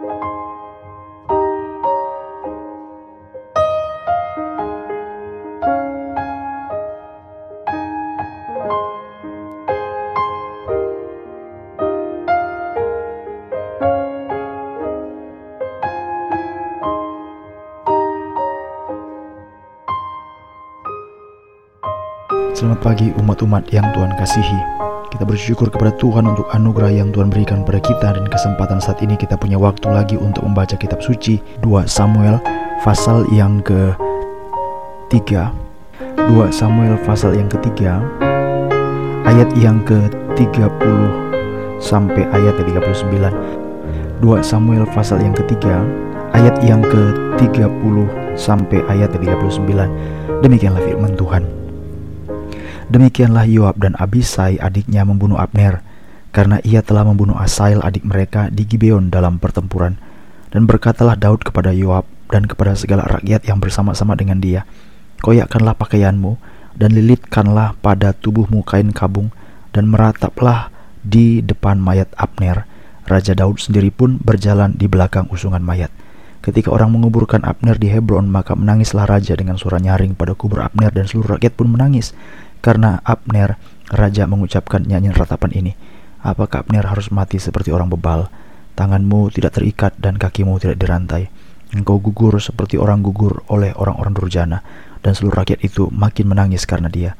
Selamat pagi umat-umat yang Tuhan kasihi. Kita bersyukur kepada Tuhan untuk anugerah yang Tuhan berikan pada kita dan kesempatan saat ini kita punya waktu lagi untuk membaca kitab suci 2 Samuel pasal yang ke 3 2 Samuel pasal yang ketiga ayat yang ke 30 sampai ayat ke 39 2 Samuel pasal yang ketiga ayat yang ke 30 sampai ayat ke 39 demikianlah firman Tuhan Demikianlah Yoab dan Abisai adiknya membunuh Abner karena ia telah membunuh Asail adik mereka di Gibeon dalam pertempuran. Dan berkatalah Daud kepada Yoab dan kepada segala rakyat yang bersama-sama dengan dia, Koyakkanlah pakaianmu dan lilitkanlah pada tubuhmu kain kabung dan merataplah di depan mayat Abner. Raja Daud sendiri pun berjalan di belakang usungan mayat. Ketika orang menguburkan Abner di Hebron, maka menangislah raja dengan suara nyaring pada kubur Abner dan seluruh rakyat pun menangis. Karena Abner, raja mengucapkan nyanyian ratapan ini. Apakah Abner harus mati seperti orang bebal? Tanganmu tidak terikat dan kakimu tidak dirantai. Engkau gugur seperti orang gugur oleh orang-orang durjana. Dan seluruh rakyat itu makin menangis karena dia.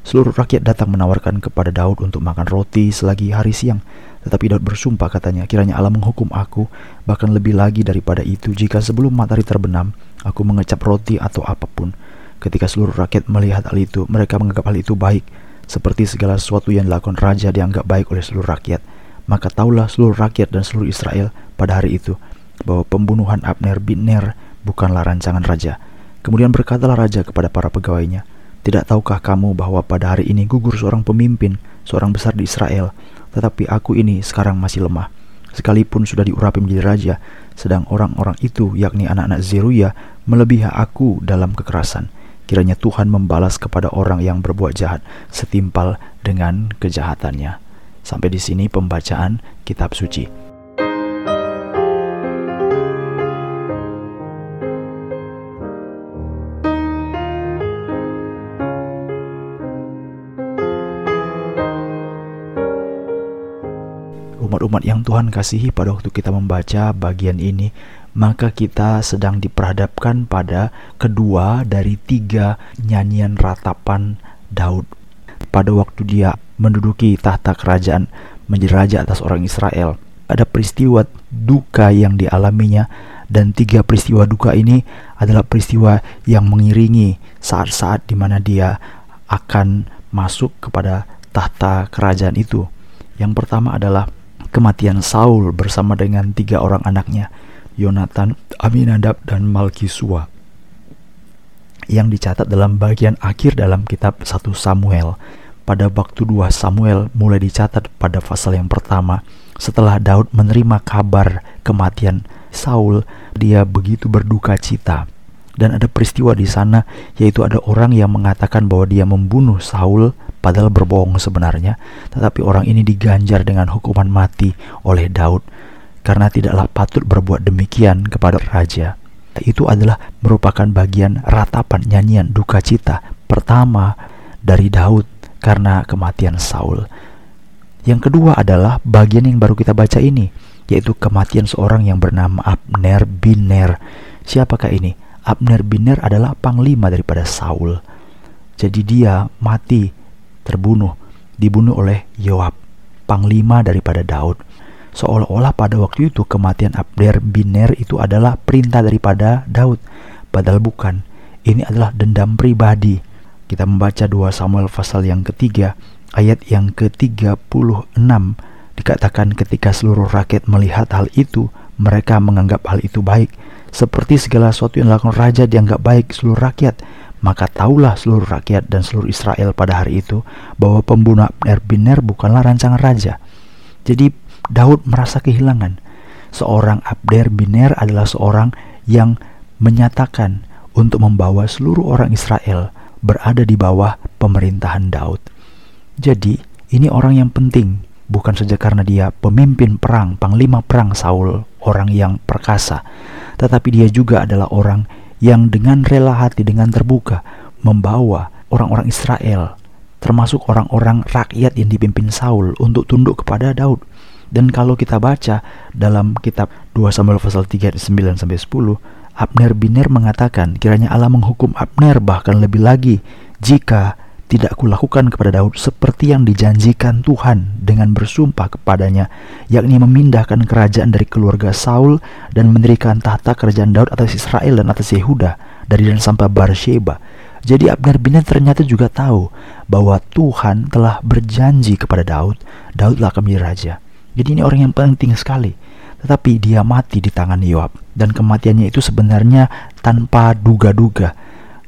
Seluruh rakyat datang menawarkan kepada Daud untuk makan roti selagi hari siang. Tetapi Daud bersumpah katanya, kiranya Allah menghukum aku, bahkan lebih lagi daripada itu jika sebelum matahari terbenam, aku mengecap roti atau apa pun. Ketika seluruh rakyat melihat hal itu, mereka menganggap hal itu baik, seperti segala sesuatu yang dilakukan raja dianggap baik oleh seluruh rakyat. Maka taulah seluruh rakyat dan seluruh Israel pada hari itu bahwa pembunuhan Abner bin Ner bukanlah rancangan raja. Kemudian berkatalah raja kepada para pegawainya, Tidak tahukah kamu bahwa pada hari ini gugur seorang pemimpin, seorang besar di Israel, tetapi aku ini sekarang masih lemah. Sekalipun sudah diurapi menjadi raja, sedang orang-orang itu, yakni anak-anak Zeruya, melebihi aku dalam kekerasan. Kiranya Tuhan membalas kepada orang yang berbuat jahat setimpal dengan kejahatannya. Sampai di sini pembacaan kitab suci. Umat-umat yang Tuhan kasihi pada waktu kita membaca bagian ini maka kita sedang diperhadapkan pada kedua dari tiga nyanyian ratapan Daud. Pada waktu dia menduduki tahta kerajaan menjadi raja atas orang Israel, ada peristiwa duka yang dialaminya dan tiga peristiwa duka ini adalah peristiwa yang mengiringi saat-saat di mana dia akan masuk kepada tahta kerajaan itu. Yang pertama adalah kematian Saul bersama dengan tiga orang anaknya Yonatan, Aminadab, dan Malkisua yang dicatat dalam bagian akhir dalam kitab 1 Samuel. Pada waktu 2 Samuel mulai dicatat pada pasal yang pertama setelah Daud menerima kabar kematian Saul, dia begitu berduka cita. Dan ada peristiwa di sana yaitu ada orang yang mengatakan bahwa dia membunuh Saul padahal berbohong sebenarnya, tetapi orang ini diganjar dengan hukuman mati oleh Daud karena tidaklah patut berbuat demikian kepada raja. Itu adalah merupakan bagian ratapan nyanyian duka cita pertama dari Daud karena kematian Saul. Yang kedua adalah bagian yang baru kita baca ini, yaitu kematian seorang yang bernama Abner bin Ner. Siapakah ini? Abner bin Ner adalah panglima daripada Saul. Jadi dia mati, terbunuh, dibunuh oleh Yoab, panglima daripada Daud seolah-olah pada waktu itu kematian Abner bin Ner itu adalah perintah daripada Daud. Padahal bukan. Ini adalah dendam pribadi. Kita membaca 2 Samuel pasal yang ketiga ayat yang ke-36 dikatakan ketika seluruh rakyat melihat hal itu mereka menganggap hal itu baik. Seperti segala sesuatu yang dilakukan raja dianggap baik seluruh rakyat. Maka tahulah seluruh rakyat dan seluruh Israel pada hari itu bahwa pembunuh Abner bin Ner bukanlah rancangan raja. Jadi Daud merasa kehilangan. Seorang Abder Biner adalah seorang yang menyatakan untuk membawa seluruh orang Israel berada di bawah pemerintahan Daud. Jadi, ini orang yang penting, bukan saja karena dia pemimpin perang, panglima perang Saul orang yang perkasa, tetapi dia juga adalah orang yang dengan rela hati, dengan terbuka, membawa orang-orang Israel, termasuk orang-orang rakyat yang dipimpin Saul untuk tunduk kepada Daud. Dan kalau kita baca dalam kitab 2 Samuel pasal 3 ayat 9 sampai 10, Abner Biner mengatakan kiranya Allah menghukum Abner bahkan lebih lagi jika tidak kulakukan kepada Daud seperti yang dijanjikan Tuhan dengan bersumpah kepadanya, yakni memindahkan kerajaan dari keluarga Saul dan mendirikan tahta kerajaan Daud atas Israel dan atas Yehuda dari dan sampai Barsheba. Jadi Abner bin ternyata juga tahu bahwa Tuhan telah berjanji kepada Daud, Daudlah menjadi raja. Jadi ini orang yang penting sekali. Tetapi dia mati di tangan Yoab. Dan kematiannya itu sebenarnya tanpa duga-duga,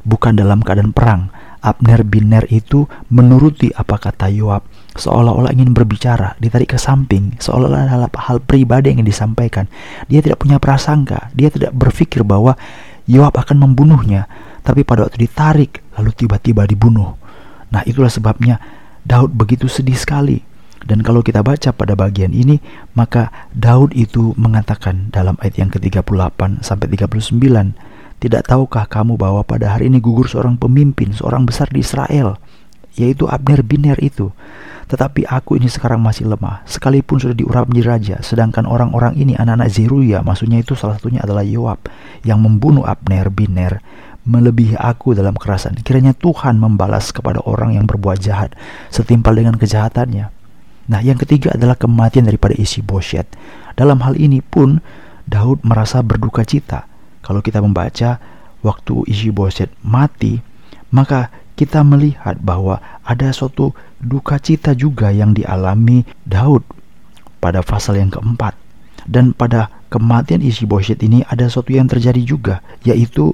bukan dalam keadaan perang. Abner bin Ner itu menuruti apa kata Yoab. Seolah-olah ingin berbicara. Ditarik ke samping. Seolah-olah hal, hal pribadi yang ingin disampaikan. Dia tidak punya prasangka. Dia tidak berpikir bahwa Yoab akan membunuhnya. Tapi pada waktu ditarik lalu tiba-tiba dibunuh. Nah itulah sebabnya Daud begitu sedih sekali dan kalau kita baca pada bagian ini, maka Daud itu mengatakan dalam ayat yang ke-38 sampai 39, tidak tahukah kamu bahwa pada hari ini gugur seorang pemimpin, seorang besar di Israel, yaitu Abner bin Ner itu. Tetapi aku ini sekarang masih lemah, sekalipun sudah diurap menjadi raja, sedangkan orang-orang ini anak-anak Zeruya, maksudnya itu salah satunya adalah Yoab, yang membunuh Abner bin Ner, melebihi aku dalam kerasan. Kiranya Tuhan membalas kepada orang yang berbuat jahat, setimpal dengan kejahatannya. Nah, yang ketiga adalah kematian daripada isi Bosyet. Dalam hal ini pun, Daud merasa berduka cita kalau kita membaca waktu Boset mati, maka kita melihat bahwa ada suatu duka cita juga yang dialami Daud pada pasal yang keempat. Dan pada kematian Boset ini ada sesuatu yang terjadi juga, yaitu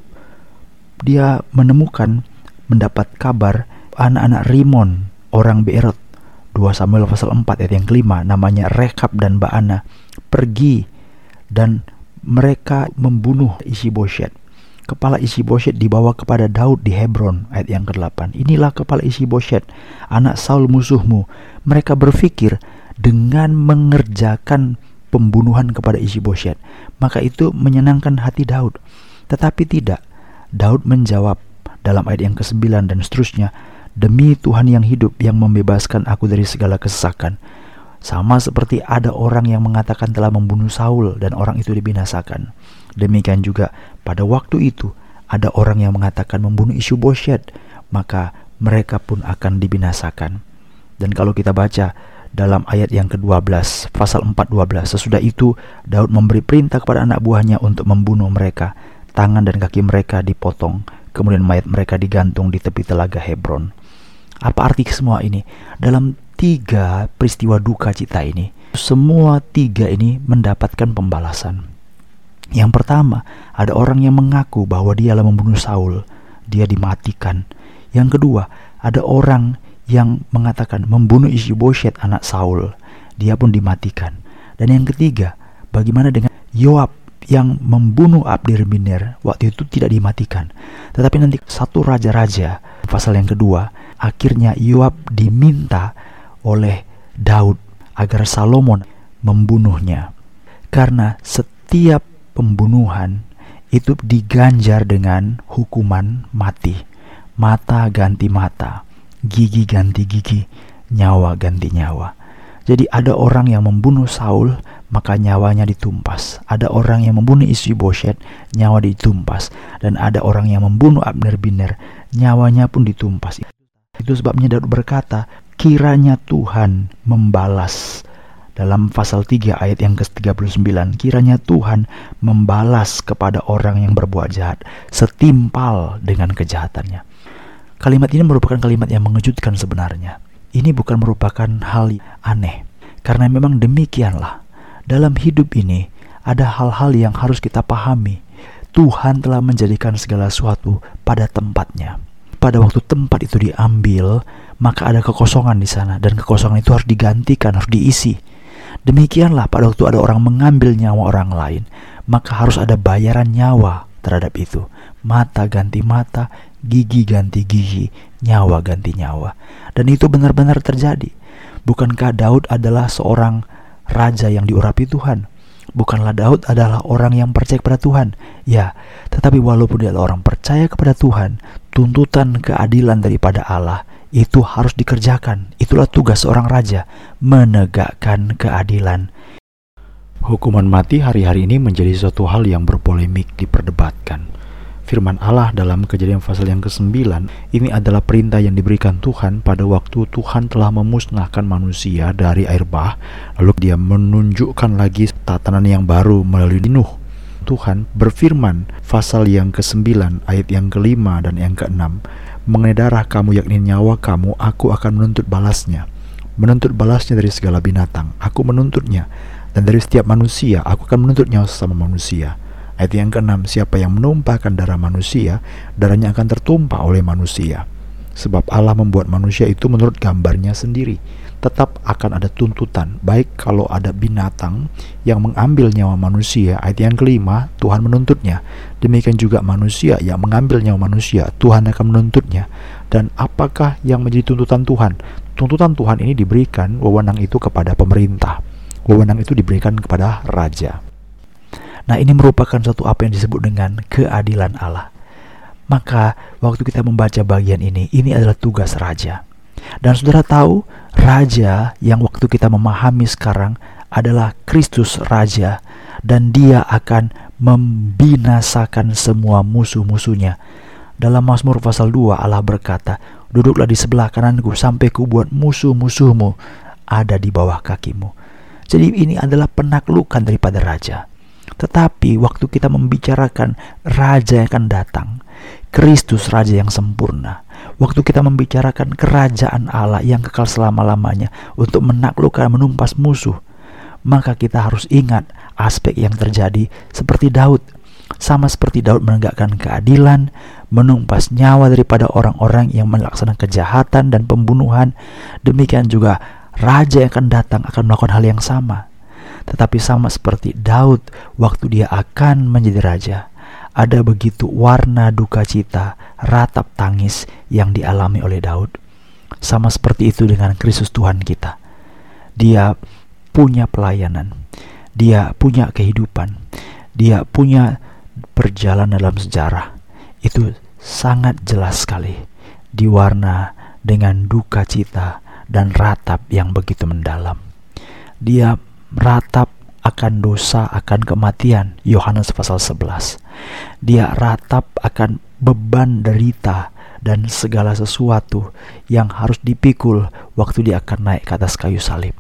dia menemukan mendapat kabar anak-anak Rimon, orang Beerot, 2 Samuel pasal 4 ayat yang kelima, namanya Rekap dan Baana, pergi dan mereka membunuh isi Boshet. Kepala isi Boshet dibawa kepada Daud di Hebron ayat yang ke-8. Inilah kepala isi Boshet, anak Saul musuhmu. Mereka berpikir dengan mengerjakan pembunuhan kepada isi Boshet, maka itu menyenangkan hati Daud. Tetapi tidak. Daud menjawab dalam ayat yang ke-9 dan seterusnya, Demi Tuhan yang hidup yang membebaskan aku dari segala kesesakan, sama seperti ada orang yang mengatakan telah membunuh Saul dan orang itu dibinasakan. Demikian juga pada waktu itu ada orang yang mengatakan membunuh isu Bosyet, maka mereka pun akan dibinasakan. Dan kalau kita baca dalam ayat yang ke-12, pasal 4:12, sesudah itu Daud memberi perintah kepada anak buahnya untuk membunuh mereka. Tangan dan kaki mereka dipotong, kemudian mayat mereka digantung di tepi telaga Hebron. Apa arti semua ini? Dalam tiga peristiwa duka cita ini, semua tiga ini mendapatkan pembalasan. Yang pertama, ada orang yang mengaku bahwa dialah membunuh Saul, dia dimatikan. Yang kedua, ada orang yang mengatakan membunuh Boshet anak Saul, dia pun dimatikan. Dan yang ketiga, bagaimana dengan Yoab yang membunuh Abdir Biner waktu itu tidak dimatikan. Tetapi nanti satu raja-raja pasal yang kedua, akhirnya Yoab diminta oleh Daud agar Salomon membunuhnya. Karena setiap pembunuhan itu diganjar dengan hukuman mati. Mata ganti mata, gigi ganti gigi, nyawa ganti nyawa. Jadi ada orang yang membunuh Saul, maka nyawanya ditumpas. Ada orang yang membunuh istri Boshet, nyawa ditumpas. Dan ada orang yang membunuh Abner Biner, nyawanya pun ditumpas. Itu sebabnya Daud berkata, kiranya Tuhan membalas. Dalam pasal 3 ayat yang ke-39 kiranya Tuhan membalas kepada orang yang berbuat jahat setimpal dengan kejahatannya. Kalimat ini merupakan kalimat yang mengejutkan sebenarnya. Ini bukan merupakan hal aneh karena memang demikianlah. Dalam hidup ini ada hal-hal yang harus kita pahami. Tuhan telah menjadikan segala sesuatu pada tempatnya pada waktu tempat itu diambil maka ada kekosongan di sana dan kekosongan itu harus digantikan, harus diisi. Demikianlah pada waktu ada orang mengambil nyawa orang lain, maka harus ada bayaran nyawa terhadap itu. Mata ganti mata, gigi ganti gigi, nyawa ganti nyawa. Dan itu benar-benar terjadi. Bukankah Daud adalah seorang raja yang diurapi Tuhan? Bukanlah Daud adalah orang yang percaya kepada Tuhan. Ya, tetapi walaupun dia adalah orang percaya kepada Tuhan, tuntutan keadilan daripada Allah itu harus dikerjakan. Itulah tugas seorang raja, menegakkan keadilan. Hukuman mati hari-hari ini menjadi suatu hal yang berpolemik diperdebatkan firman Allah dalam kejadian pasal yang ke-9 ini adalah perintah yang diberikan Tuhan pada waktu Tuhan telah memusnahkan manusia dari air bah lalu dia menunjukkan lagi tatanan yang baru melalui Nuh. Tuhan berfirman pasal yang ke-9 ayat yang kelima dan yang ke-6 mengenai darah kamu yakni nyawa kamu aku akan menuntut balasnya. Menuntut balasnya dari segala binatang aku menuntutnya. Dan dari setiap manusia aku akan menuntut nyawa sesama manusia Ayat yang keenam, siapa yang menumpahkan darah manusia, darahnya akan tertumpah oleh manusia. Sebab Allah membuat manusia itu menurut gambarnya sendiri. Tetap akan ada tuntutan, baik kalau ada binatang yang mengambil nyawa manusia. Ayat yang kelima, Tuhan menuntutnya. Demikian juga manusia yang mengambil nyawa manusia, Tuhan akan menuntutnya. Dan apakah yang menjadi tuntutan Tuhan? Tuntutan Tuhan ini diberikan wewenang itu kepada pemerintah. Wewenang itu diberikan kepada raja. Nah, ini merupakan suatu apa yang disebut dengan keadilan Allah. Maka, waktu kita membaca bagian ini, ini adalah tugas raja. Dan saudara tahu, raja yang waktu kita memahami sekarang adalah Kristus Raja, dan Dia akan membinasakan semua musuh-musuhnya. Dalam Mazmur pasal 2 Allah berkata, Duduklah di sebelah kananku sampai ku buat musuh-musuhmu ada di bawah kakimu. Jadi ini adalah penaklukan daripada raja. Tetapi waktu kita membicarakan raja yang akan datang, Kristus raja yang sempurna. Waktu kita membicarakan kerajaan Allah yang kekal selama-lamanya untuk menaklukkan menumpas musuh, maka kita harus ingat aspek yang terjadi seperti Daud. Sama seperti Daud menegakkan keadilan, menumpas nyawa daripada orang-orang yang melaksanakan kejahatan dan pembunuhan, demikian juga raja yang akan datang akan melakukan hal yang sama. Tetapi sama seperti Daud waktu dia akan menjadi raja, ada begitu warna duka cita, ratap tangis yang dialami oleh Daud. Sama seperti itu dengan Kristus Tuhan kita. Dia punya pelayanan, dia punya kehidupan, dia punya perjalanan dalam sejarah. Itu sangat jelas sekali diwarna dengan duka cita dan ratap yang begitu mendalam. Dia ratap akan dosa, akan kematian. Yohanes pasal 11. Dia ratap akan beban derita dan segala sesuatu yang harus dipikul waktu dia akan naik ke atas kayu salib.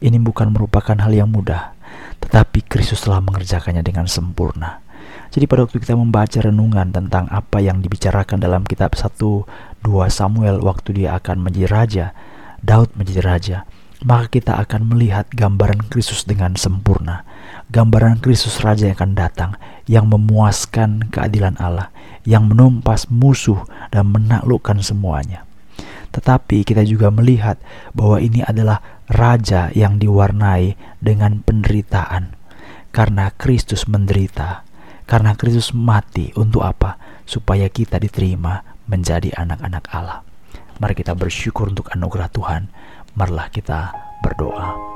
Ini bukan merupakan hal yang mudah, tetapi Kristus telah mengerjakannya dengan sempurna. Jadi pada waktu kita membaca renungan tentang apa yang dibicarakan dalam kitab 1 2 Samuel waktu dia akan menjadi raja, Daud menjadi raja maka kita akan melihat gambaran Kristus dengan sempurna. Gambaran Kristus Raja yang akan datang, yang memuaskan keadilan Allah, yang menumpas musuh dan menaklukkan semuanya. Tetapi kita juga melihat bahwa ini adalah Raja yang diwarnai dengan penderitaan. Karena Kristus menderita, karena Kristus mati untuk apa? Supaya kita diterima menjadi anak-anak Allah. Mari kita bersyukur untuk anugerah Tuhan marilah kita berdoa.